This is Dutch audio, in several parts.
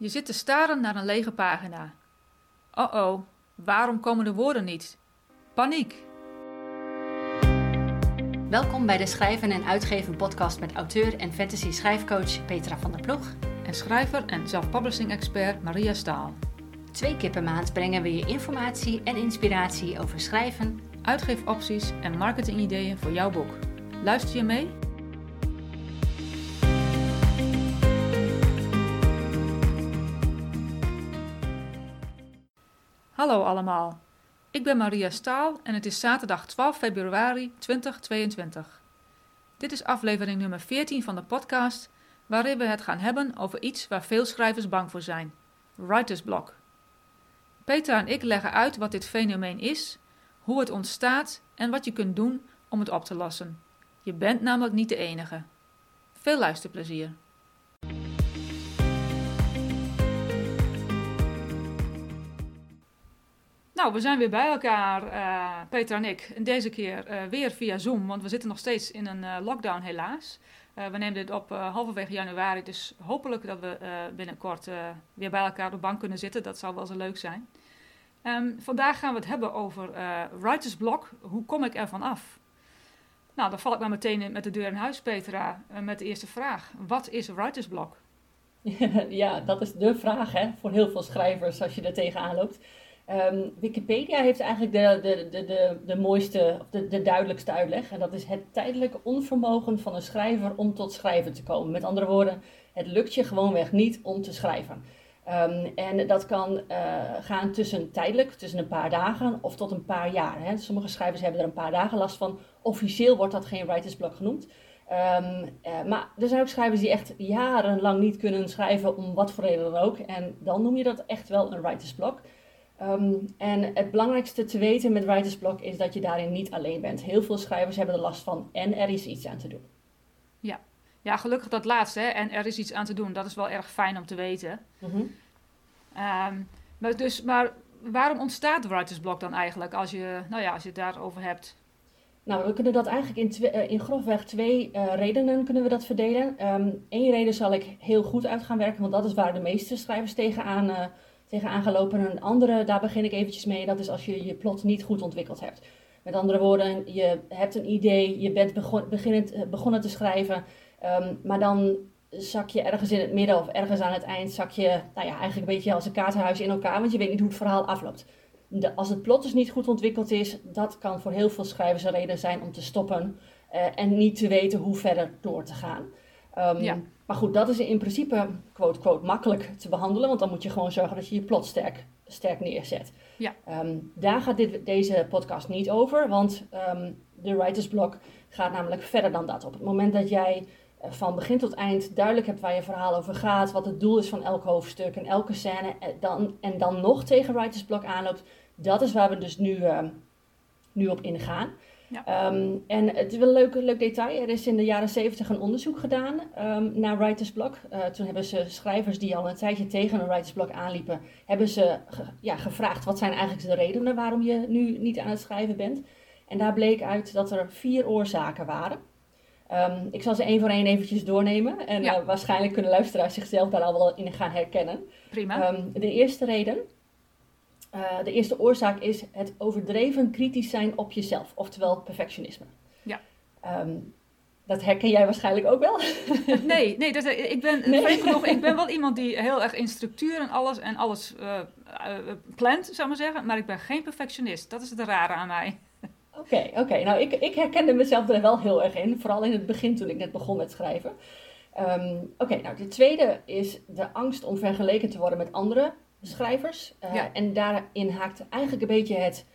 Je zit te staren naar een lege pagina. Oh oh, waarom komen de woorden niet? Paniek! Welkom bij de Schrijven en Uitgeven podcast met auteur en fantasy schrijfcoach Petra van der Ploeg. En schrijver en self-publishing expert Maria Staal. Twee keer per maand brengen we je informatie en inspiratie over schrijven, Uitgeefopties en marketingideeën voor jouw boek. Luister je mee? Hallo allemaal, ik ben Maria Staal en het is zaterdag 12 februari 2022. Dit is aflevering nummer 14 van de podcast, waarin we het gaan hebben over iets waar veel schrijvers bang voor zijn: writer's block. Peter en ik leggen uit wat dit fenomeen is, hoe het ontstaat en wat je kunt doen om het op te lossen. Je bent namelijk niet de enige. Veel luisterplezier. Nou, we zijn weer bij elkaar, uh, Peter en ik. En deze keer uh, weer via Zoom, want we zitten nog steeds in een uh, lockdown helaas. we nemen dit op halverwege januari, dus hopelijk dat we binnenkort weer bij elkaar op de bank kunnen zitten. Dat zou wel zo leuk zijn. Um, vandaag gaan we het hebben over writer's block. Hoe kom ik ervan af? Nou, dan val ik maar meteen met de deur in huis, Petra, met de eerste vraag. Wat is writer's block? Ja, dat is de vraag hè, voor heel veel schrijvers als je er tegenaan loopt. Um, Wikipedia heeft eigenlijk de, de, de, de, mooiste, de, de duidelijkste uitleg. En dat is het tijdelijke onvermogen van een schrijver om tot schrijven te komen. Met andere woorden, het lukt je gewoonweg niet om te schrijven. Um, en dat kan uh, gaan tussen tijdelijk, tussen een paar dagen of tot een paar jaar. Hè. Sommige schrijvers hebben er een paar dagen last van. Officieel wordt dat geen writer's block genoemd. Um, uh, maar er zijn ook schrijvers die echt jarenlang niet kunnen schrijven om wat voor reden dan ook. En dan noem je dat echt wel een writer's block. Um, en het belangrijkste te weten met writer's block is dat je daarin niet alleen bent. Heel veel schrijvers hebben er last van en er is iets aan te doen. Ja, ja gelukkig dat laatste. Hè? En er is iets aan te doen. Dat is wel erg fijn om te weten. Mm -hmm. um, maar, dus, maar waarom ontstaat writer's block dan eigenlijk als je, nou ja, als je het daarover hebt? Nou, we kunnen dat eigenlijk in, twee, uh, in grofweg twee uh, redenen kunnen we dat verdelen. Eén um, reden zal ik heel goed uit gaan werken, want dat is waar de meeste schrijvers tegenaan uh, tegenaan gelopen. Een andere, daar begin ik eventjes mee, dat is als je je plot niet goed ontwikkeld hebt. Met andere woorden, je hebt een idee, je bent begon, eh, begonnen te schrijven, um, maar dan zak je ergens in het midden of ergens aan het eind, zak je nou ja, eigenlijk een beetje als een kaartenhuis in elkaar, want je weet niet hoe het verhaal afloopt. Als het plot dus niet goed ontwikkeld is, dat kan voor heel veel schrijvers een reden zijn om te stoppen uh, en niet te weten hoe verder door te gaan. Um, ja. Maar goed, dat is in principe, quote, quote, makkelijk te behandelen, want dan moet je gewoon zorgen dat je je plot sterk, sterk neerzet. Ja. Um, daar gaat dit, deze podcast niet over, want um, de writer's block gaat namelijk verder dan dat. Op het moment dat jij uh, van begin tot eind duidelijk hebt waar je verhaal over gaat, wat het doel is van elk hoofdstuk en elke scène, en dan, en dan nog tegen writer's block aanloopt, dat is waar we dus nu, uh, nu op ingaan. Ja. Um, en het is wel een leuk, leuk detail. Er is in de jaren 70 een onderzoek gedaan um, naar writer's block. Uh, toen hebben ze schrijvers die al een tijdje tegen een writer's block aanliepen, hebben ze ge, ja, gevraagd wat zijn eigenlijk de redenen waarom je nu niet aan het schrijven bent. En daar bleek uit dat er vier oorzaken waren. Um, ik zal ze één voor één eventjes doornemen. En ja. uh, waarschijnlijk kunnen luisteraars zichzelf daar al wel in gaan herkennen. Prima. de eerste reden uh, de eerste oorzaak is het overdreven kritisch zijn op jezelf, oftewel perfectionisme. Ja. Um, dat herken jij waarschijnlijk ook wel. nee, nee, dat, ik, ben, nee. Genoeg, ik ben wel iemand die heel erg in structuur en alles, en alles uh, uh, plant, zou ik maar zeggen. Maar ik ben geen perfectionist. Dat is het rare aan mij. Oké, oké. Okay. Nou, ik, ik herkende mezelf er wel heel erg in. Vooral in het begin toen ik net begon met schrijven. Um, Oké, okay, nou de tweede is de angst om vergeleken te worden met anderen schrijvers. Uh, ja. En daarin haakt eigenlijk een beetje het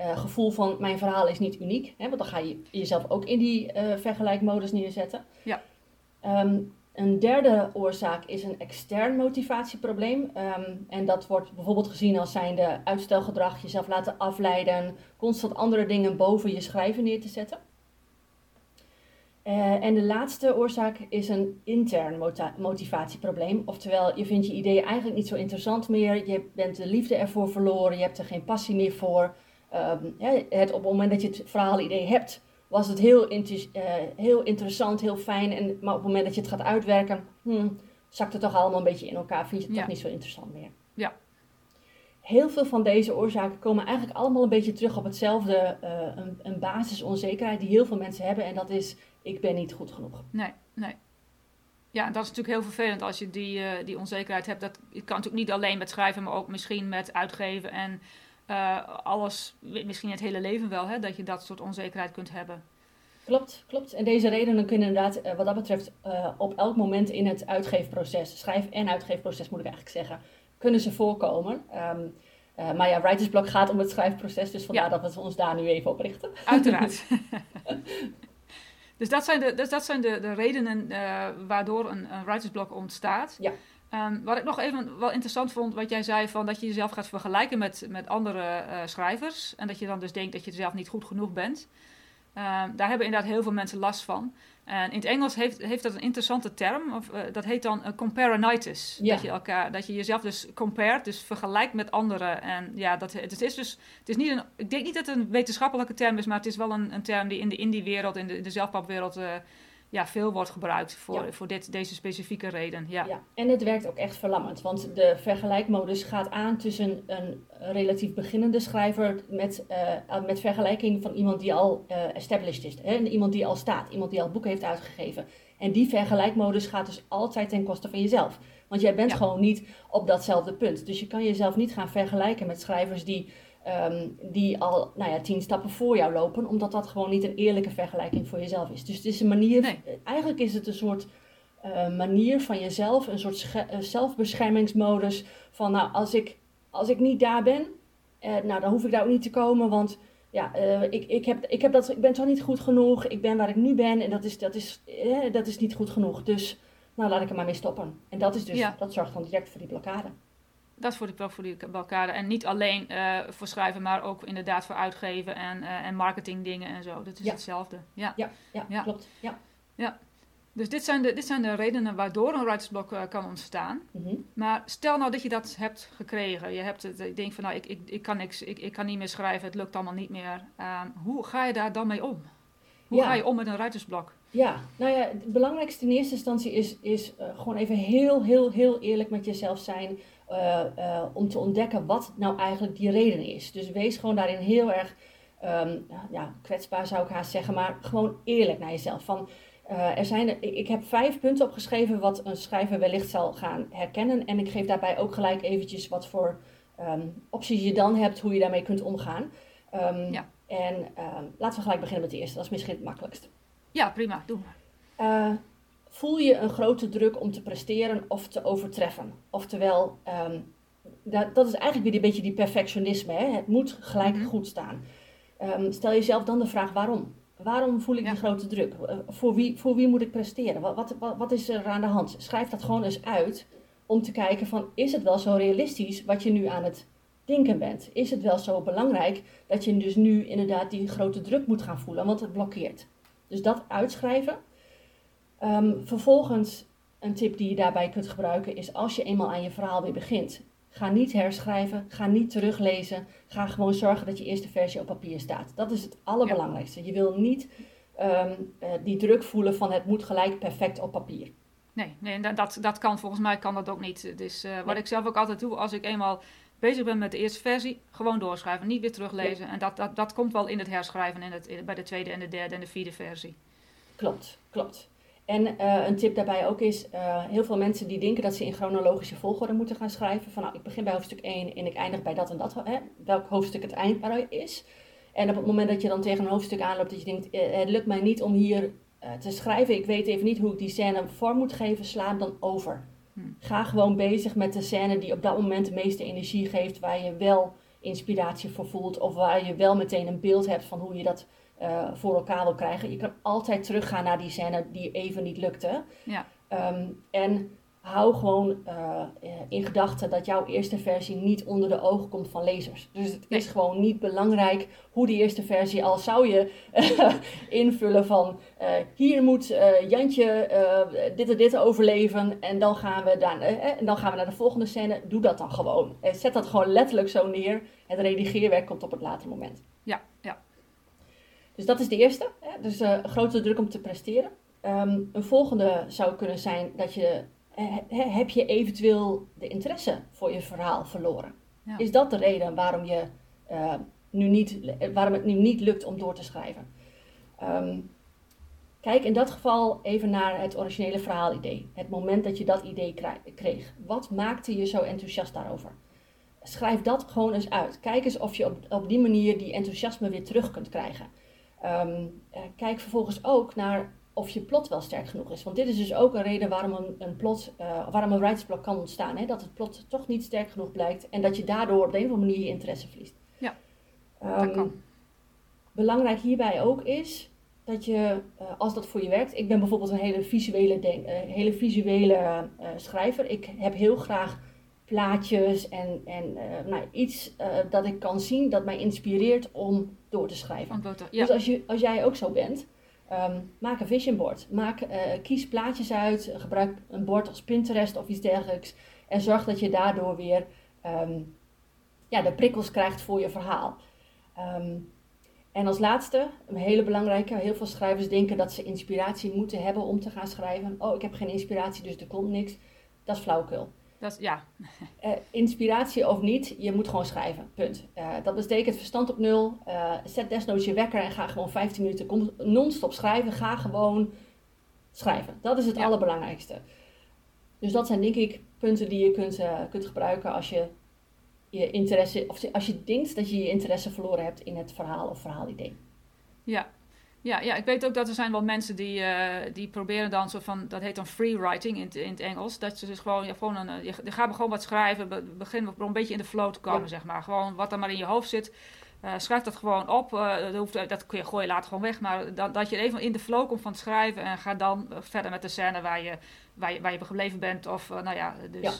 uh, gevoel van mijn verhaal is niet uniek. Hè, want dan ga je jezelf ook in die uh, vergelijkmodus neerzetten. Ja. Um, een derde oorzaak is een extern motivatieprobleem. Um, en dat wordt bijvoorbeeld gezien als zijnde uitstelgedrag, jezelf laten afleiden, constant andere dingen boven je schrijven neer te zetten. Uh, en de laatste oorzaak is een intern motivatieprobleem. Oftewel, je vindt je idee eigenlijk niet zo interessant meer. Je bent de liefde ervoor verloren. Je hebt er geen passie meer voor. Um, ja, het, op het moment dat je het verhaalidee hebt, was het heel, uh, heel interessant, heel fijn. En, maar op het moment dat je het gaat uitwerken, hmm, zakt het toch allemaal een beetje in elkaar. Vind je het Ja. toch niet zo interessant meer. Heel veel van deze oorzaken komen eigenlijk allemaal een beetje terug op hetzelfde, eh, een, een basisonzekerheid die heel veel mensen hebben. En dat is, ik ben niet goed genoeg. Nee, nee. Ja, dat is natuurlijk heel vervelend als je die, eh, die onzekerheid hebt. Dat het kan natuurlijk niet alleen met schrijven, maar ook misschien met uitgeven en eh, alles, misschien het hele leven wel, hè, dat je dat soort onzekerheid kunt hebben. Klopt, klopt. En deze redenen kunnen inderdaad, wat dat betreft, op elk moment in het uitgeefproces, schrijf- en uitgeefproces moet ik eigenlijk zeggen, kunnen ze voorkomen. Ehm, eh, maar ja, writersblok gaat om het schrijfproces, dus vandaar Ja. dat we ons daar nu even op richten. Uiteraard. dus dat zijn de, dus dat zijn de, de redenen eh, waardoor een, een writersblok ontstaat. Ja. Ehm, wat ik nog even wel interessant vond, wat jij zei, van dat je jezelf gaat vergelijken met, met andere eh, schrijvers. En dat je dan dus denkt dat je zelf niet goed genoeg bent. Ehm, daar hebben inderdaad heel veel mensen last van. En in het Engels heeft, heeft dat een interessante term. Of, eh, dat heet dan comparinitis. Ja. Dat, je elkaar, dat je jezelf dus compared, dus vergelijkt met anderen. En ja, dat, het is dus... Het is niet een, ik denk niet dat het een wetenschappelijke term is, maar het is wel een, een term die in de indie-wereld, in de, in de zelfpapwereld, eh, ja, veel wordt gebruikt voor, Ja. voor dit, deze specifieke reden. Ja. Ja, en het werkt ook echt verlammend, want de vergelijkmodus gaat aan tussen een relatief beginnende schrijver met, eh, met vergelijking van iemand die al eh, established is. Hè? Iemand die al staat, iemand die al boeken heeft uitgegeven. En die vergelijkmodus gaat dus altijd ten koste van jezelf. Want jij bent Ja. gewoon niet op datzelfde punt. Dus je kan jezelf niet gaan vergelijken met schrijvers die, ehm, die al nou ja, tien stappen voor jou lopen, omdat dat gewoon niet een eerlijke vergelijking voor jezelf is. Dus het is een manier, Nee. eigenlijk is het een soort eh, manier van jezelf, een soort eh, zelfbeschermingsmodus. Van nou, als ik, als ik niet daar ben, eh, nou, dan hoef ik daar ook niet te komen, want ja, ik, ik, heb, ik, heb dat, ik ben toch niet goed genoeg. Ik ben waar ik nu ben en dat is, dat is, eh, dat is niet goed genoeg. Dus nou, laat ik er maar mee stoppen. En dat, is dus, Ja. dat zorgt dan direct voor die blokkade. Dat is voor die, voor die blokkade. En niet alleen eh, voor schrijven, maar ook inderdaad voor uitgeven en, eh en marketingdingen en zo. Dat is Ja. hetzelfde. Ja. Ja, ja, Ja. klopt. Ja. Dus dit zijn, de, dit zijn de redenen waardoor een writersblok eh, kan ontstaan. Mhm. Maar stel nou dat je dat hebt gekregen. Je hebt het, je denkt van nou, ik, ik, ik, kan niks, ik, ik kan niet meer schrijven, het lukt allemaal niet meer. Ehm, hoe ga je daar dan mee om? Hoe Ja. ga je om met een writersblok? Ja, nou ja, het belangrijkste in eerste instantie is, is gewoon even heel, heel, heel eerlijk met jezelf zijn. Eh, eh, om te ontdekken wat nou eigenlijk die reden is. Dus wees gewoon daarin heel erg ehm, ja, kwetsbaar zou ik haast zeggen, maar gewoon eerlijk naar jezelf. Van, eh, er zijn, ik, ik heb vijf punten opgeschreven wat een schrijver wellicht zal gaan herkennen. En ik geef daarbij ook gelijk eventjes wat voor ehm, opties je dan hebt, hoe je daarmee kunt omgaan. Ehm, Ja. En laten we gelijk beginnen met de eerste, dat is misschien het makkelijkst. Ja, prima, doe maar. Voel je een grote druk om te presteren of te overtreffen? Oftewel, ehm, dat, dat is eigenlijk weer een beetje die perfectionisme. Hè? Het moet gelijk Mhm. goed staan. Ehm, stel jezelf dan de vraag waarom? Waarom voel ik Ja. die grote druk? Eh, voor, wie, voor wie moet ik presteren? Wat, wat, wat, wat is er aan de hand? Schrijf dat gewoon eens uit om te kijken van is het wel zo realistisch wat je nu aan het denken bent? Is het wel zo belangrijk dat je dus nu inderdaad die grote druk moet gaan voelen, want het blokkeert. Dus dat uitschrijven. Ehm, vervolgens een tip die je daarbij kunt gebruiken is als je eenmaal aan je verhaal weer begint. Ga niet herschrijven, ga niet teruglezen. Ga gewoon zorgen dat je eerste versie op papier staat. Dat is het allerbelangrijkste. Je wil niet ehm, eh, die druk voelen van het moet gelijk perfect op papier. Nee, nee dat- dat, kan volgens mij kan dat ook niet. Dus eh, wat Nee. ik zelf ook altijd doe, als ik eenmaal bezig ben met de eerste versie, gewoon doorschrijven, niet weer teruglezen. En dat, dat, dat komt wel in het herschrijven in het, in- bij de tweede en de derde en de vierde versie. Klopt, klopt. En eh, een tip daarbij ook is, eh, heel veel mensen die denken dat ze in chronologische volgorde moeten gaan schrijven. Van nou, ik begin bij hoofdstuk 1 en ik eindig bij dat en dat, hè, welk hoofdstuk het eind is. En op het moment dat je dan tegen een hoofdstuk aanloopt dat je denkt, eh, het lukt mij niet om hier te schrijven, ik weet even niet hoe ik die scène vorm moet geven, sla hem dan over. Hmm. Ga gewoon bezig met de scène die op dat moment de meeste energie geeft, waar je wel inspiratie voor voelt of waar je wel meteen een beeld hebt van hoe je dat eh, voor elkaar wil krijgen. Je kan altijd teruggaan naar die scène die even niet lukte. Ja. Ehm, en hou gewoon eh, eh, in gedachten dat jouw eerste versie niet onder de ogen komt van lezers. Dus het is gewoon niet belangrijk hoe die eerste versie, al zou je invullen van hier moet Jantje dit en dit overleven en dan, gaan we dan, eh, en dan gaan we naar de volgende scène. Doe dat dan gewoon. Zet dat gewoon letterlijk zo neer. Het redigeerwerk komt op het later moment. Ja, ja. Dus dat is de eerste. Hè? Dus eh, grote druk om te presteren. Ehm, een volgende zou kunnen zijn dat je heb je eventueel de interesse voor je verhaal verloren? Ja. Is dat de reden waarom, je, nu niet, waarom het nu niet lukt om door te schrijven? Ehm, kijk in dat geval even naar het originele verhaalidee. Het moment dat je dat idee kreeg. Wat maakte je zo enthousiast daarover? Schrijf dat gewoon eens uit. Kijk eens of je op, op die manier die enthousiasme weer terug kunt krijgen. Ehm, eh, kijk vervolgens ook naar of je plot wel sterk genoeg is. Want dit is dus ook een reden waarom een, een plot, uh, waarom een writersblok kan ontstaan. Hè? Dat het plot toch niet sterk genoeg blijkt en dat je daardoor op de een of andere manier je interesse verliest. Ja, um, dat kan. Belangrijk hierbij ook is dat je, uh, als dat voor je werkt, ik ben bijvoorbeeld een hele visuele, denk, hele visuele schrijver. Ik heb heel graag plaatjes en, en nou, iets dat ik kan zien dat mij inspireert om door te schrijven. Ja. Dus als, je, als jij ook zo bent, ehm, maak een vision board. Maak, uh, kies plaatjes uit, gebruik een bord als Pinterest of iets dergelijks. En zorg dat je daardoor weer ehm, ja, de prikkels krijgt voor je verhaal. Ehm, en als laatste, een hele belangrijke, heel veel schrijvers denken dat ze inspiratie moeten hebben om te gaan schrijven. Oh, ik heb geen inspiratie, dus er komt niks. Dat is flauwkul. Dat, ja. Uh, inspiratie of niet, je moet gewoon schrijven. Punt. Uh, dat betekent verstand op nul. Uh, zet desnoods je wekker en ga gewoon 15 minuten non-stop schrijven. Ga gewoon schrijven. Dat is het ja. allerbelangrijkste. Dus dat zijn denk ik punten die je kunt, kunt gebruiken als je je interesse, of als je denkt dat je je interesse verloren hebt in het verhaal of verhaalidee. Ja, ja, ja, ik weet ook dat er zijn wel mensen die, uh, die proberen dan zo van, dat heet dan free writing in, in het Engels. Dat je dus gewoon, ja, gewoon een, je, je gaat gewoon wat schrijven, be, begin een beetje in de flow te komen, ja. zeg maar. Gewoon wat er maar in je hoofd zit, uh, schrijf dat gewoon op. Uh, dat, hoeft, dat kun je gooien later gewoon weg, maar dat, dat je even in de flow komt van het schrijven en ga dan verder met de scène waar je, waar je, waar je gebleven bent. Of, nou ja, dus... Ja.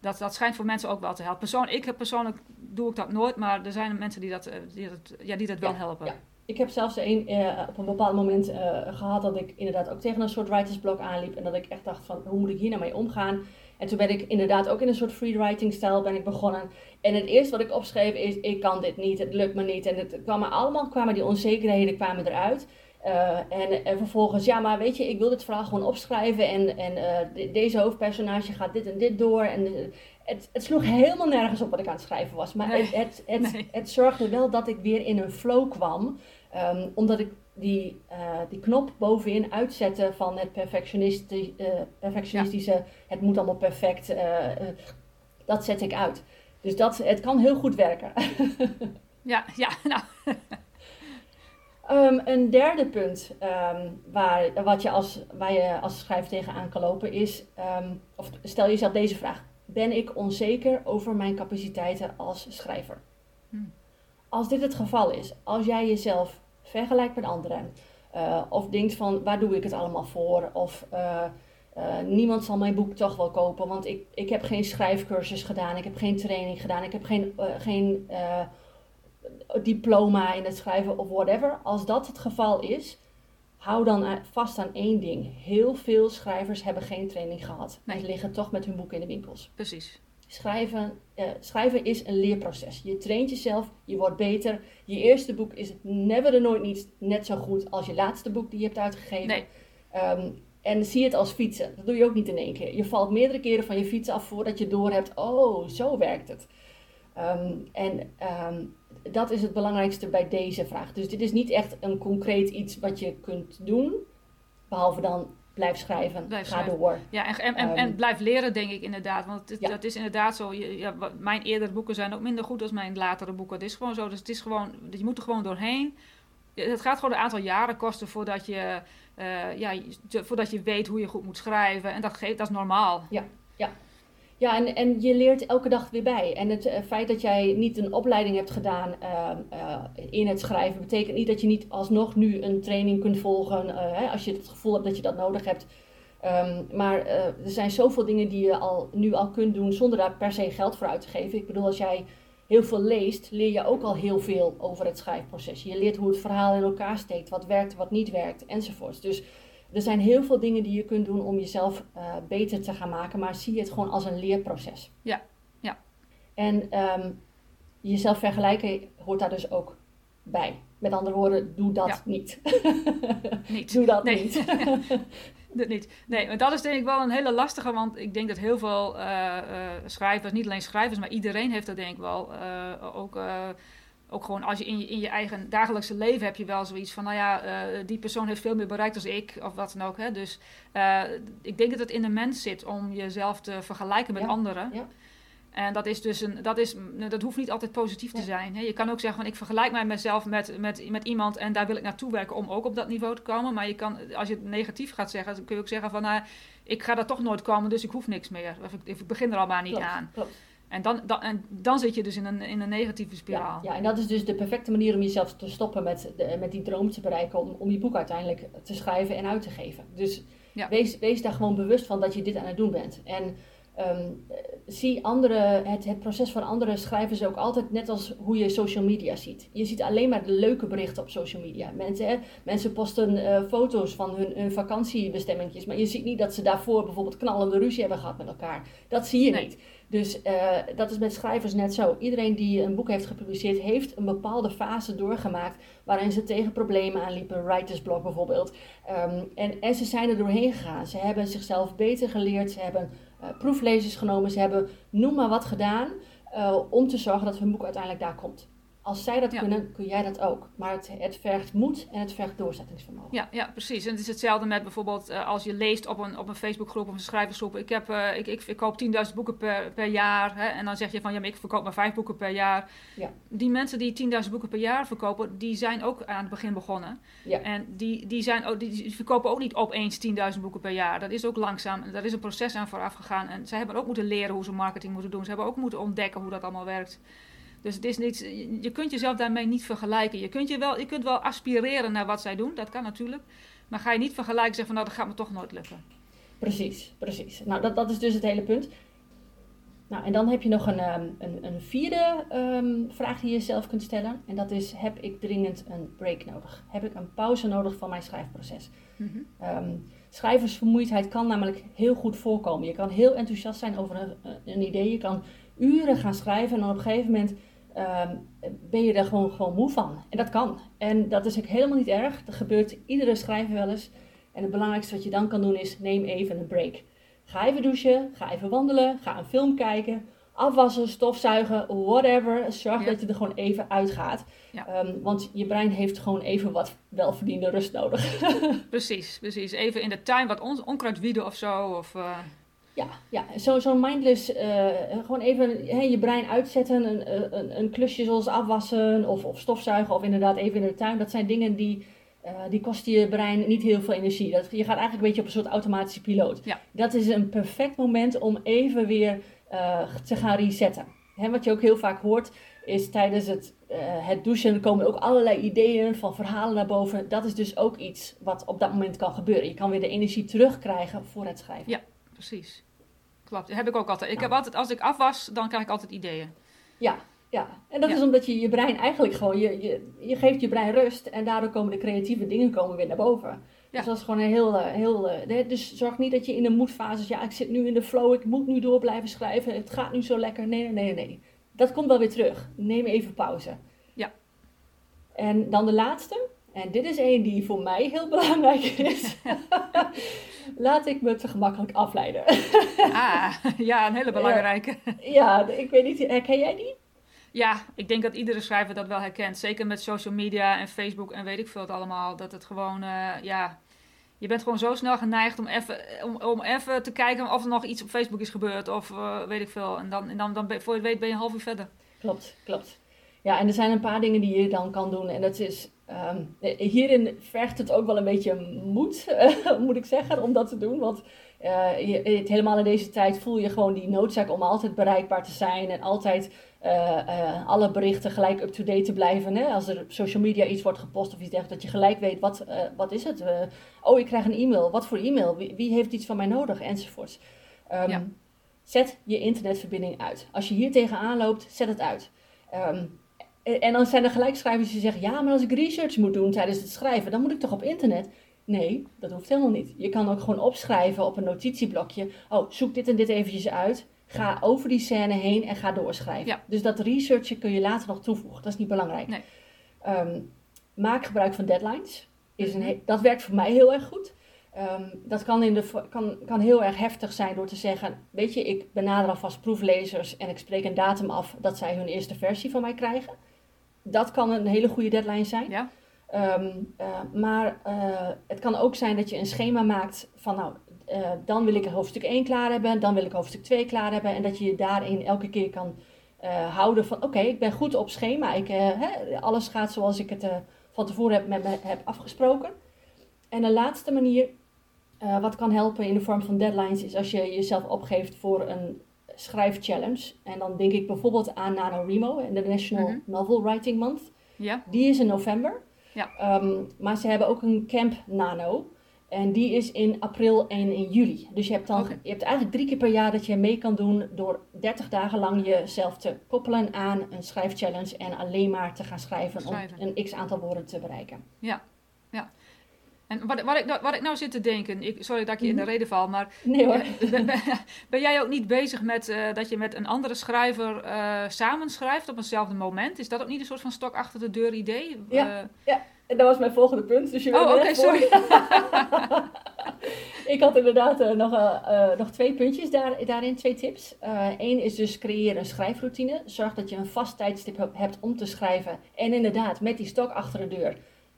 Dat, dat schijnt voor mensen ook wel te helpen. Persoon, ik persoonlijk doe ik dat nooit, maar er zijn mensen die dat, die dat, ja, die dat wel helpen ik heb zelfs een, uh, op een bepaald moment uh, gehad dat ik inderdaad ook tegen een soort writersblok aanliep. En dat ik echt dacht van, hoe moet ik hier nou mee omgaan? En toen ben ik inderdaad ook in een soort freewriting stijl ben ik begonnen. En het eerste wat ik opschreef is, ik kan dit niet, het lukt me niet. En het kwamen allemaal, kwamen die onzekerheden kwamen eruit. Uh, en, en, vervolgens, ja, maar weet je, ik wil dit verhaal gewoon opschrijven. En, en de, deze hoofdpersonage gaat dit en dit door. En het, het, sloeg helemaal nergens op wat ik aan het schrijven was. Maar nee, het, het, nee. het, zorgde wel dat ik weer in een flow kwam. Um, omdat ik die, die knop bovenin uitzette van het perfectionisti uh, perfectionistische, ja. het moet allemaal perfect, dat zet ik uit. Dus dat, het kan heel goed werken. ja, ja, nou. um, een derde punt um, waar, wat je als, waar je als schrijver tegenaan kan lopen is, of stel jezelf deze vraag. Ben ik onzeker over mijn capaciteiten als schrijver? Hm. Als dit het geval is, als jij jezelf vergelijkt met anderen, uh, of denkt van waar doe ik het allemaal voor, of uh, uh, niemand zal mijn boek toch wel kopen, want ik, ik heb geen schrijfcursus gedaan, ik heb geen training gedaan, ik heb geen, geen diploma in het schrijven of whatever. Als dat het geval is, hou dan vast aan één ding. Heel veel schrijvers hebben geen training gehad Nee. en liggen toch met hun boek in de winkels. Precies. Schrijven, eh, schrijven is een leerproces. Je traint jezelf, je wordt beter. Je eerste boek is never en nooit niet net zo goed als je laatste boek die je hebt uitgegeven. Nee. Ehm, en zie het als fietsen. Dat doe je ook niet in één keer. Je valt meerdere keren van je fiets af voordat je doorhebt, oh, zo werkt het. Ehm, en ehm, dat is het belangrijkste bij deze vraag. Dus dit is niet echt een concreet iets wat je kunt doen. Behalve dan blijf schrijven, Blijf ga schrijven. door. Ja, en, en, en, Ehm, en blijf leren, denk ik inderdaad. Want het, Ja. dat is inderdaad zo. Je, ja, mijn eerdere boeken zijn ook minder goed dan mijn latere boeken. Het is gewoon zo. Dus het is gewoon, je moet er gewoon doorheen. Het gaat gewoon een aantal jaren kosten voordat je, eh, ja, voordat je weet hoe je goed moet schrijven. En dat, geeft, dat is normaal. Ja, en, en je leert elke dag weer bij. En het eh, feit dat jij niet een opleiding hebt gedaan ehm, eh, in het schrijven, betekent niet dat je niet alsnog nu een training kunt volgen eh, hè, als je het gevoel hebt dat je dat nodig hebt. Ehm, maar er zijn zoveel dingen die je al, nu al kunt doen zonder daar per se geld voor uit te geven. Ik bedoel, als jij heel veel leest, leer je ook al heel veel over het schrijfproces. Je leert hoe het verhaal in elkaar steekt, wat werkt, wat niet werkt, enzovoorts. Dus er zijn heel veel dingen die je kunt doen om jezelf eh, beter te gaan maken, maar zie het gewoon als een leerproces. Ja, ja. En ehm, jezelf vergelijken hoort daar dus ook bij. Met andere woorden, doe dat Ja. niet. Niet. doe dat Nee. niet. dat niet. Nee, maar dat is denk ik wel een hele lastige, want ik denk dat heel veel uh, schrijvers, niet alleen schrijvers, maar iedereen heeft dat denk ik wel. ook, ook gewoon als je in, je in je eigen dagelijkse leven heb je wel zoiets van, nou ja, die persoon heeft veel meer bereikt dan ik, of wat dan ook. Hè? Dus ik denk dat het in de mens zit om jezelf te vergelijken met anderen. Ja. En dat is dus een, dat, is, dat hoeft niet altijd positief te zijn. Hè. Je kan ook zeggen van ik vergelijk mij mezelf met, met, met iemand en daar wil ik naartoe werken om ook op dat niveau te komen. Maar je kan, als je het negatief gaat zeggen, dan kun je ook zeggen van nou, ik ga daar toch nooit komen, dus ik hoef niks meer. Of ik, ik begin er al maar niet aan. Klopt. En dan, dan, en dan zit je dus in een, in een negatieve spiraal. Ja, ja, en dat is dus de perfecte manier om jezelf te stoppen met, de, met die droom te bereiken. Om, om je boek uiteindelijk te schrijven en uit te geven. Dus wees, wees daar gewoon bewust van dat je dit aan het doen bent. En Ehm, zie andere, het, het proces van andere schrijvers ook altijd net als hoe je social media ziet. Je ziet alleen maar de leuke berichten op social media. Mensen, hè, mensen posten uh, foto's van hun, hun vakantiebestemmingjes, maar je ziet niet dat ze daarvoor bijvoorbeeld knallende ruzie hebben gehad met elkaar. Dat zie je niet. Dus uh, dat is met schrijvers net zo. Iedereen die een boek heeft gepubliceerd, heeft een bepaalde fase doorgemaakt waarin ze tegen problemen aanliepen, writersblok bijvoorbeeld. Um, en, en ze zijn er doorheen gegaan. Ze hebben zichzelf beter geleerd, ze hebben uh, proeflezers genomen, ze hebben noem maar wat gedaan uh, om te zorgen dat hun boek uiteindelijk daar komt. Als zij dat kunnen, kun jij dat ook. Maar het, het, vergt moed en het vergt doorzettingsvermogen. Ja, ja, precies. En het is hetzelfde met bijvoorbeeld uh, als je leest op een, op een Facebookgroep of een schrijversgroep. Ik, heb, uh, ik, ik, ik koop 10.000 boeken per, per jaar. Hè, en dan zeg je van ja, maar ik verkoop maar 5 boeken per jaar. Ja. Die mensen die 10.000 boeken per jaar verkopen, die zijn ook aan het begin begonnen. Ja. En die, die, zijn ook, die verkopen ook niet opeens 10.000 boeken per jaar. Dat is ook langzaam. Daar is een proces aan vooraf gegaan. En zij hebben ook moeten leren hoe ze marketing moeten doen. Ze hebben ook moeten ontdekken hoe dat allemaal werkt. Dus het is niet, je kunt jezelf daarmee niet vergelijken. Je kunt, je, wel, je kunt wel aspireren naar wat zij doen, dat kan natuurlijk. Maar ga je niet vergelijken en zeggen van nou, dat gaat me toch nooit lukken. Precies, precies. Nou, dat, dat is dus het hele punt. Nou, en dan heb je nog een, ehm, een, een vierde um, vraag die je jezelf kunt stellen. En dat is, heb ik dringend een break nodig? Heb ik een pauze nodig van mijn schrijfproces? Mm schrijversvermoeidheid kan namelijk heel goed voorkomen. Je kan heel enthousiast zijn over een, een idee. Je kan uren gaan schrijven en dan op een gegeven moment Ehm, ben je er gewoon, gewoon moe van. En dat kan. En dat is ook helemaal niet erg. Dat gebeurt iedere schrijver wel eens. En het belangrijkste wat je dan kan doen is, neem even een break. Ga even douchen, ga even wandelen, ga een film kijken, afwassen, stofzuigen, whatever. Zorg dat je er gewoon even uitgaat. Ehm, want je brein heeft gewoon even wat welverdiende rust nodig. precies, precies. Even in de tuin wat on onkruid wieden of zo. Of, uh... Ja, ja. zo'n zo mindless, uh, gewoon even je brein uitzetten, een, een, een, klusje zoals afwassen of, of stofzuigen of inderdaad even in de tuin. Dat zijn dingen die, uh, die kosten je brein niet heel veel energie. Dat, je gaat eigenlijk een beetje op een soort automatische piloot. Ja. Dat is een perfect moment om even weer uh, te gaan resetten. Hè, wat je ook heel vaak hoort is tijdens het, het douchen komen ook allerlei ideeën van verhalen naar boven. Dat is dus ook iets wat op dat moment kan gebeuren. Je kan weer de energie terugkrijgen voor het schrijven. Ja precies. Klopt, dat heb ik ook altijd. Ik heb altijd, als ik af was, dan krijg ik altijd ideeën. Ja, ja. En dat is omdat je je brein eigenlijk gewoon, je, je, je geeft je brein rust en daardoor komen de creatieve dingen komen weer naar boven. Ja. Dus dat is gewoon een heel, eh, heel, eh, dus zorg niet dat je in de moedfase, ja ik zit nu in de flow, ik moet nu door blijven schrijven, het gaat nu zo lekker. Nee, nee, nee, nee. Dat komt wel weer terug. Neem even pauze. Ja. En dan de laatste, en dit is een die voor mij heel belangrijk is. Laat ik me te gemakkelijk afleiden. ah, ja, een hele belangrijke. Ja, ik weet niet, herken jij die? Ja, ik denk dat iedere schrijver dat wel herkent. Zeker met social media en Facebook en weet ik veel het allemaal. Dat het gewoon, uh, ja, je bent gewoon zo snel geneigd om even, om, om even te kijken of er nog iets op Facebook is gebeurd of uh, weet ik veel. En dan, en dan, dan, voor je weet ben je een half uur verder. Klopt, klopt. Ja, en er zijn een paar dingen die je dan kan doen. En dat is Um, hierin vergt het ook wel een beetje moed, moet ik zeggen, om dat te doen. Want uh, je, helemaal in deze tijd voel je gewoon die noodzaak om altijd bereikbaar te zijn en altijd uh, alle berichten gelijk up-to-date te blijven. Hè? Als er op social media iets wordt gepost of iets dergelijks, dat je gelijk weet, wat, wat is het? oh, ik krijg een e-mail. Wat voor e-mail? Wie, wie heeft iets van mij nodig? Enzovoorts. Um, ja. Zet je internetverbinding uit. Als je hier tegenaan loopt, zet het uit. Um, en dan zijn er gelijk schrijvers die zeggen: ja, maar als ik research moet doen tijdens het schrijven, dan moet ik toch op internet? Nee, dat hoeft helemaal niet. Je kan ook gewoon opschrijven op een notitieblokje: oh, zoek dit en dit eventjes uit. Ga over die scène heen en ga doorschrijven. Ja. Dus dat researchen kun je later nog toevoegen. Dat is niet belangrijk. Nee. Um, maak gebruik van deadlines. Is een, mhm. dat werkt voor mij heel erg goed. Ehm, dat kan, in de, kan, kan heel erg heftig zijn door te zeggen: Weet je, ik benader alvast proeflezers en ik spreek een datum af dat zij hun eerste versie van mij krijgen. Dat kan een hele goede deadline zijn. Ja. Ehm, eh, maar eh, het kan ook zijn dat je een schema maakt van: Nou, eh, dan wil ik hoofdstuk 1 klaar hebben, dan wil ik hoofdstuk 2 klaar hebben. En dat je je daarin elke keer kan houden van: Oké, ik ben goed op schema. Ik, hè, alles gaat zoals ik het van tevoren heb, met me heb afgesproken. En een laatste manier wat kan helpen in de vorm van deadlines is als je jezelf opgeeft voor een schrijfchallenge. En dan denk ik bijvoorbeeld aan NaNoWriMo en de National mhm. Novel Writing Month. Ja. Die is in november. Ja. Um, maar ze hebben ook een camp Nano. En die is in april en in juli. Dus je hebt, dan, je hebt eigenlijk drie keer per jaar dat je mee kan doen door 30 dagen lang jezelf te koppelen aan een schrijfchallenge en alleen maar te gaan schrijven, schrijven. om een x aantal woorden te bereiken. Ja, ja. En wat, wat, ik, nou, wat ik nou zit te denken, ik, sorry dat ik je in de mhm. reden val, maar nee, hoor. Ben, ben, jij ook niet bezig met uh, dat je met een andere schrijver uh, samenschrijft op eenzelfde moment? Is dat ook niet een soort van stok achter de deur idee? Ja, uh, ja. en dat was mijn volgende punt. Dus je oh, oké, okay, sorry. ik had inderdaad nog, nog twee puntjes daar, daarin, twee tips. Eén is dus creëer een schrijfroutine. Zorg dat je een vast tijdstip hebt om te schrijven. En inderdaad, met die stok achter de deur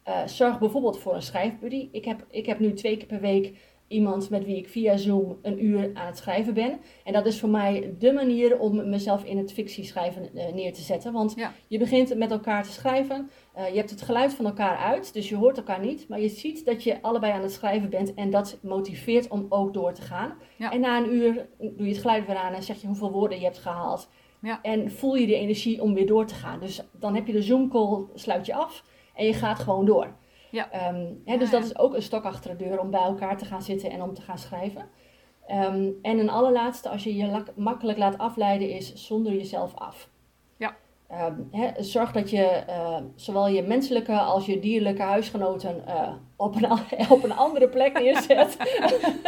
uh, zorg bijvoorbeeld voor een schrijfbuddy. Ik heb, ik heb nu twee keer per week iemand met wie ik via Zoom een uur aan het schrijven ben. En dat is voor mij de manier om mezelf in het fictieschrijven uh, neer te zetten. Want je begint met elkaar te schrijven. Uh, je hebt het geluid van elkaar uit, dus je hoort elkaar niet. Maar je ziet dat je allebei aan het schrijven bent en dat motiveert om ook door te gaan. En na een uur doe je het geluid weer aan en zeg je hoeveel woorden je hebt gehaald. Ja. En voel je de energie om weer door te gaan. Dus dan heb je de Zoom call, sluit je af. En je gaat gewoon door. Ja. Ehm, hè, dus dat is ook een stok achter de deur om bij elkaar te gaan zitten en om te gaan schrijven. Ehm, en een allerlaatste, als je je makkelijk laat afleiden, is zonder jezelf af. Um, zorg dat je uh, zowel je menselijke als je dierlijke huisgenoten uh, op, een, op een andere plek neerzet.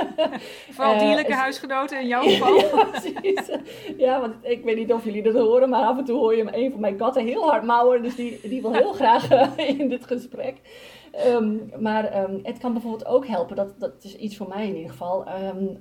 Vooral uh, dierlijke huisgenoten in jouw geval. ja, precies. Ja, want ik weet niet of jullie dat horen, maar af en toe hoor je een van mijn katten heel hard mouwen. Dus die, die wil heel graag in dit gesprek. Um, maar um, het kan bijvoorbeeld ook helpen, dat, dat is iets voor mij in ieder geval,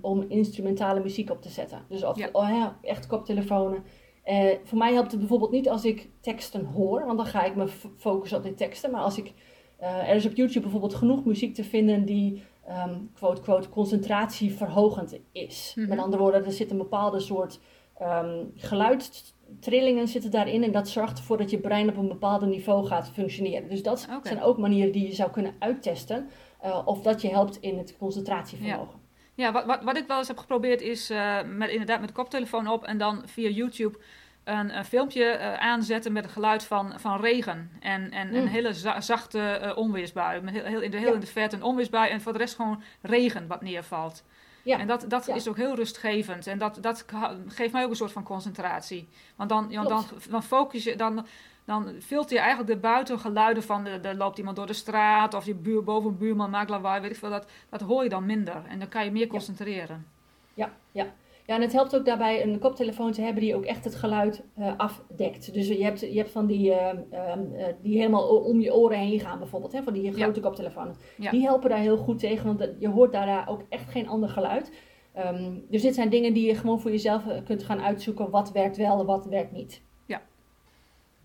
om instrumentale muziek op te zetten. Dus of, ja. Oh ja, echt koptelefonen uh, voor mij helpt het bijvoorbeeld niet als ik teksten hoor, want dan ga ik me focussen op die teksten. Maar als ik, uh, er is op YouTube bijvoorbeeld genoeg muziek te vinden die, um, quote, quote, concentratieverhogend is. Mm -hmm. Met andere woorden, er zit een bepaalde soort um, geluidstrillingen zitten daarin. En dat zorgt ervoor dat je brein op een bepaald niveau gaat functioneren. Dus dat okay. zijn ook manieren die je zou kunnen uittesten. Uh, of dat je helpt in het concentratievermogen. Ja. Ja, wat, wat, wat ik wel eens heb geprobeerd is uh, met, inderdaad met de koptelefoon op en dan via YouTube een, een filmpje uh, aanzetten met het geluid van, van regen. En, en mm. een hele za zachte uh, onweersbui. Met heel, heel, in de, heel ja. in de verte een onweersbui en voor de rest gewoon regen wat neervalt. Ja. En dat, dat ja. is ook heel rustgevend. En dat, dat geeft mij ook een soort van concentratie. Want dan, ja, dan, dan focus je, dan, dan filter je eigenlijk de buitengeluiden van, er loopt iemand door de straat of je buur, boven een buurman maakt lawaai, weet ik veel, dat, dat hoor je dan minder. En dan kan je meer concentreren. Ja, ja. Ja, en het helpt ook daarbij een koptelefoon te hebben die ook echt het geluid uh, afdekt. Dus je hebt, je hebt van die, uh, uh, die helemaal om je oren heen gaan bijvoorbeeld, hè, van die grote ja. koptelefoons. Ja. Die helpen daar heel goed tegen, want je hoort daar ook echt geen ander geluid. Um, dus dit zijn dingen die je gewoon voor jezelf kunt gaan uitzoeken. Wat werkt wel en wat werkt niet.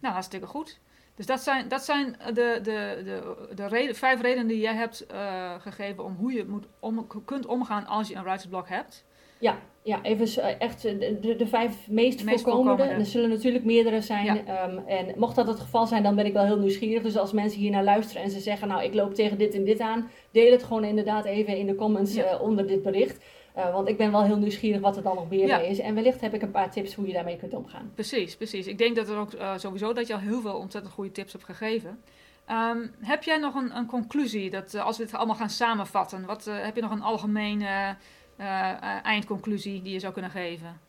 Nou, hartstikke goed. Dus dat zijn, dat zijn de, de, de, de reden, vijf redenen die jij hebt uh, gegeven om hoe je moet om, kunt omgaan als je een writersblok hebt. Ja, ja even uh, echt de, de, de, vijf meest, de meest voorkomende. En er zullen natuurlijk meerdere zijn. Ja. Um, en mocht dat het geval zijn, dan ben ik wel heel nieuwsgierig. Dus als mensen hier naar luisteren en ze zeggen, nou ik loop tegen dit en dit aan, deel het gewoon inderdaad even in de comments ja. uh, onder dit bericht. Uh, want ik ben wel heel nieuwsgierig wat er dan nog meer ja. mee is. En wellicht heb ik een paar tips hoe je daarmee kunt omgaan. Precies, precies. Ik denk dat er ook uh, sowieso dat je al heel veel ontzettend goede tips hebt gegeven. Um, heb jij nog een, een conclusie, dat uh, als we het allemaal gaan samenvatten, wat, heb je nog een algemene eindconclusie die je zou kunnen geven?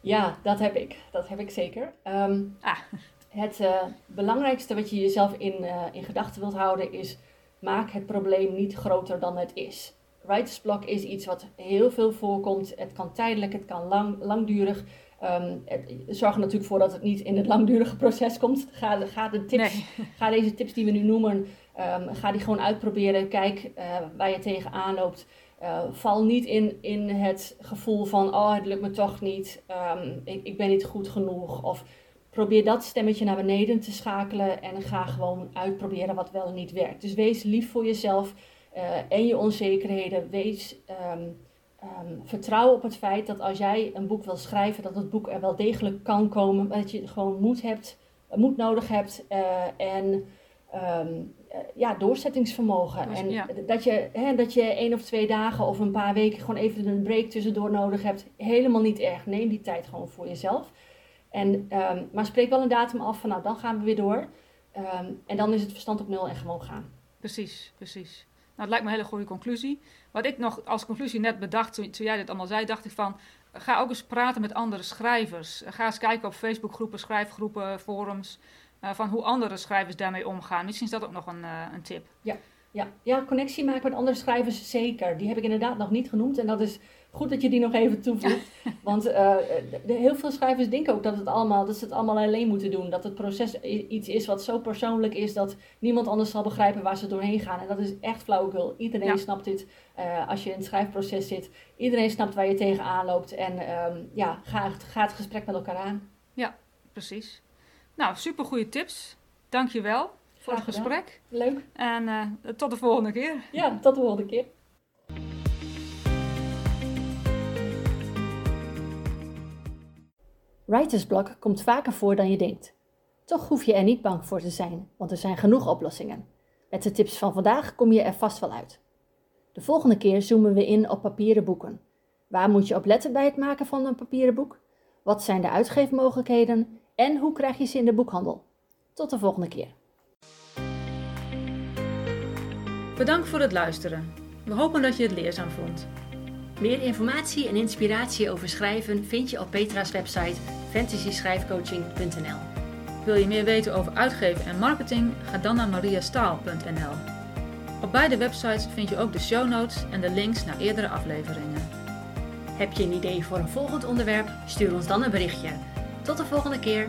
Ja, dat heb ik. Dat heb ik zeker. Um, ah. Het belangrijkste wat je jezelf in, in gedachten wilt houden is, maak het probleem niet groter dan het is. Writersblok is iets wat heel veel voorkomt. Het kan tijdelijk, het kan lang, langdurig. Um, het, zorg er natuurlijk voor dat het niet in het langdurige proces komt. Ga, ga, de tips, nee. ga deze tips die we nu noemen, um, ga die gewoon uitproberen. Kijk uh, waar je tegenaan loopt. val niet in, in het gevoel van, oh het lukt me toch niet, um, ik, ik ben niet goed genoeg. Of probeer dat stemmetje naar beneden te schakelen en ga gewoon uitproberen wat wel en niet werkt. Dus wees lief voor jezelf en je onzekerheden. Wees um, um, vertrouw op het feit dat als jij een boek wil schrijven, dat het boek er wel degelijk kan komen. Maar dat je gewoon moed, hebt, moed nodig hebt uh, en um, uh, ja, doorzettingsvermogen. Dus, en ja. dat, je, hè, dat je één of twee dagen of een paar weken gewoon even een break tussendoor nodig hebt. Helemaal niet erg. Neem die tijd gewoon voor jezelf. En, maar spreek wel een datum af van nou, dan gaan we weer door. en dan is het verstand op nul en gewoon gaan. Precies, precies. Nou, het lijkt me een hele goede conclusie. Wat ik nog als conclusie net bedacht, toen, jij dit allemaal zei, dacht ik van... Ga ook eens praten met andere schrijvers. Ga eens kijken op Facebookgroepen, schrijfgroepen, forums... Uh, van hoe andere schrijvers daarmee omgaan. Misschien is dat ook nog een, uh, een tip. Ja, ja, ja, connectie maken met andere schrijvers zeker. Die heb ik inderdaad nog niet genoemd. En dat is goed dat je die nog even toevoegt. Want uh, de, heel veel schrijvers denken ook dat, het allemaal, dat ze het allemaal alleen moeten doen. Dat het proces iets is wat zo persoonlijk is dat niemand anders zal begrijpen waar ze doorheen gaan. En dat is echt flauwekul. Iedereen ja. snapt dit uh, als je in het schrijfproces zit. Iedereen snapt waar je tegenaan loopt. En um, ja, ga, ga het gesprek met elkaar aan. Ja, precies. Nou, super goede tips. Dank je wel voor het gesprek. Leuk. En uh, tot de volgende keer. Ja, tot de volgende keer. Writersblok komt vaker voor dan je denkt. Toch hoef je er niet bang voor te zijn, want er zijn genoeg oplossingen. Met de tips van vandaag kom je er vast wel uit. De volgende keer zoomen we in op papieren boeken. Waar moet je op letten bij het maken van een papieren boek? Wat zijn de uitgeefmogelijkheden en hoe krijg je ze in de boekhandel? Tot de volgende keer. Bedankt voor het luisteren. We hopen dat je het leerzaam vond. Meer informatie en inspiratie over schrijven vind je op Petra's website fantasyschrijfcoaching.nl. Wil je meer weten over uitgeven en marketing? Ga dan naar mariastaal.nl. Op beide websites vind je ook de show notes en de links naar eerdere afleveringen. Heb je een idee voor een volgend onderwerp? Stuur ons dan een berichtje. Tot de volgende keer!